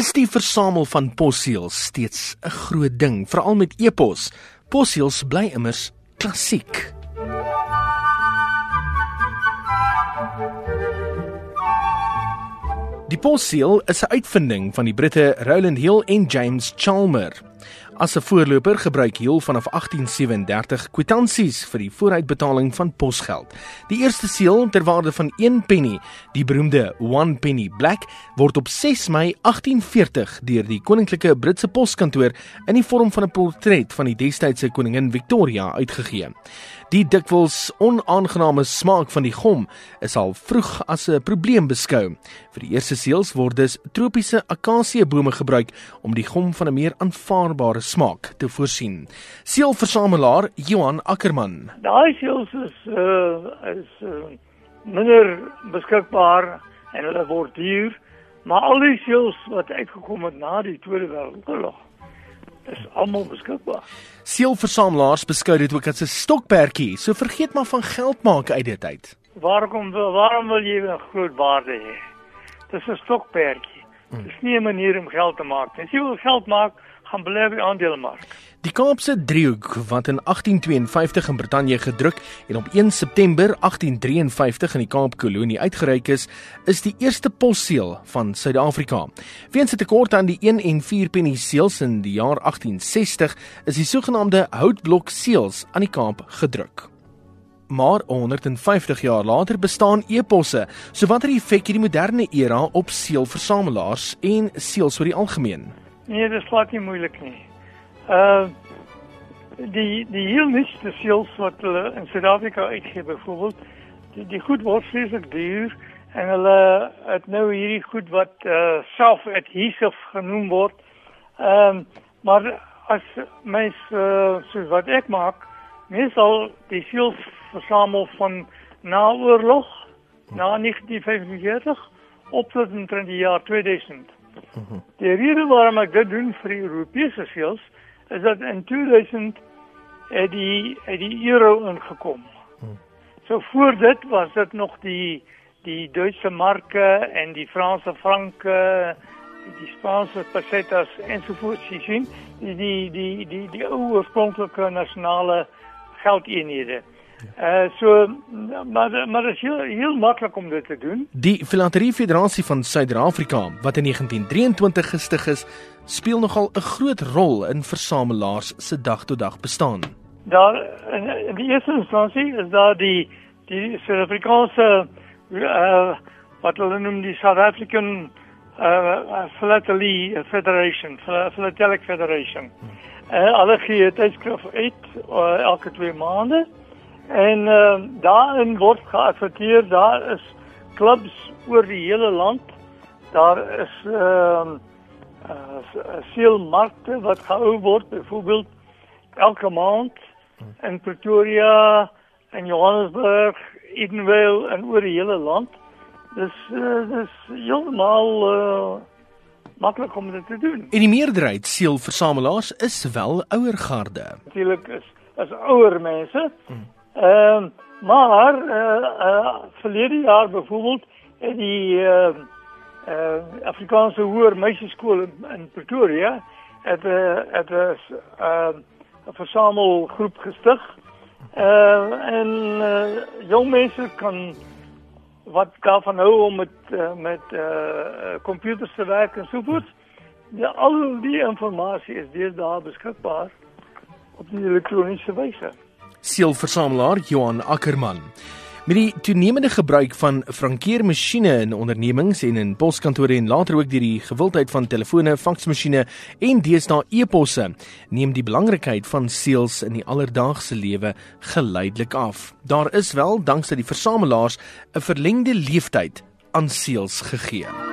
is die versamel van posseels steeds 'n groot ding, veral met e-pos. Posseels bly immers klassiek. Die posseel is 'n uitvinding van die Britte Rowland Hill en James Chalmer. As 'n voorloper gebruik Hill vanaf 1837 kwitansies vir die vooruitbetaling van posgeld. Die eerste seël ter waarde van 1 penny, die beroemde 1 penny black, word op 6 Mei 1840 deur die Koninklike Britse Poskantoor in die vorm van 'n portret van die destydse koningin Victoria uitgegee. Die dikwels onaangename smaak van die gom is al vroeg as 'n probleem beskou. Vir die eerste seels word dus tropiese akasiebome gebruik om die gom van 'n meer aanvaarbare smaak te voorsien. Seelversamelaar Johan Ackerman. Daai seels is uh is uh, minder beskikbaar en hulle word duur, maar al die seels wat uitgekom het na die Tweede Wêreldoorlog is almal beskikbaar. Seelversamelaars beskou dit ook as 'n stokperdjie, so vergeet maar van geld maak uit dit uit. Waarom waarom wil jy 'n groot waarde hê? Dis 'n stokperdjie. Hmm. Dis nie 'n manier om geld te maak nie. As jy wil geld maak, gaan belê by aandelemark. Die Kaapse driehoek wat in 1852 in Brittanje gedruk en op 1 September 1853 in die Kaapkolonie uitgereik is, is die eerste posseël van Suid-Afrika. Weens 'n tekort aan die 1 en 4 penny seels in die jaar 1860 is die sogenaamde houtblok seels aan die Kaap gedruk. Maar 150 jaar later bestaan e-posse. So effek het die moderne era op seelversamelaars en seels oor die algemeen? Nee, dit slaat nie moeilik nie. Uh die die heel nuutste seels wat hulle in Suid-Afrika uitgee byvoorbeeld, die die goed word vreeslik duur en hulle het nou hierdie goed wat uh self-adhesive genoem word. Ehm um, maar as mens uh, soos wat ek maak, meestal die seels versamel van na oorlog, na 1945 op tot in die jaar 2000. Die rede waarom ek dit doen vir die Europese seels is dat in 2000 het die het die euro ingekom. So voor dit was dit nog die die Duitse marke en die Franse franke, die Spaanse pesetas ensovoorts sien, die die die die die oorspronklike nasionale geldeenhede. Uh so maar maar dit is heel, heel maklik om dit te doen. Die Filanterie Federasie van Suid-Afrika wat in 1923 gestig is, speel nogal 'n groot rol in versamelaars se dag tot dag bestaan. Daar in, in die eerste instansie is daar die die Suid-Afrikaanse uh wat hulle noem die South African uh Philately Federation, Philatelic Federation. Uh hulle gee tydskrif uit uh, elke 2 maande. En uh, daarin word geadverteer, daar is klubs oor die hele land. Daar is ehm uh, uh, seelmarkte wat gehou word, byvoorbeeld elke maand in Pretoria en Johannesburg, Edenvale en oor die hele land. Dis uh, dis heeltemal uh, maklik om dit te doen. En die meerderheid seelversamelaars is wel ouer garde. Natuurlik is as ouer mense. Hmm Ehm uh, maar eh uh, uh, verlede jaar byvoorbeeld in die eh uh, uh, Afrikaanse hoër meisieskool in, in Pretoria het uh, het 'n uh, 'n versamelgroep gestig. Eh uh, en uh, jong mense kan wat daarvan hou om met uh, met eh uh, computers te werk en so voort. Ja, al die inligting is deesdae beskikbaar op die elektroniese wyse seelversamelaar Johan Ackerman. Met die toenemende gebruik van frankeermasjiene in ondernemings en in poskantore en later ook deur die gewildheid van telefone, faksmasjiene en deesdae e-posse, neem die belangrikheid van seels in die alledaagse lewe geleidelik af. Daar is wel danksy die versamelaars 'n verlengde leeftyd aan seels gegee.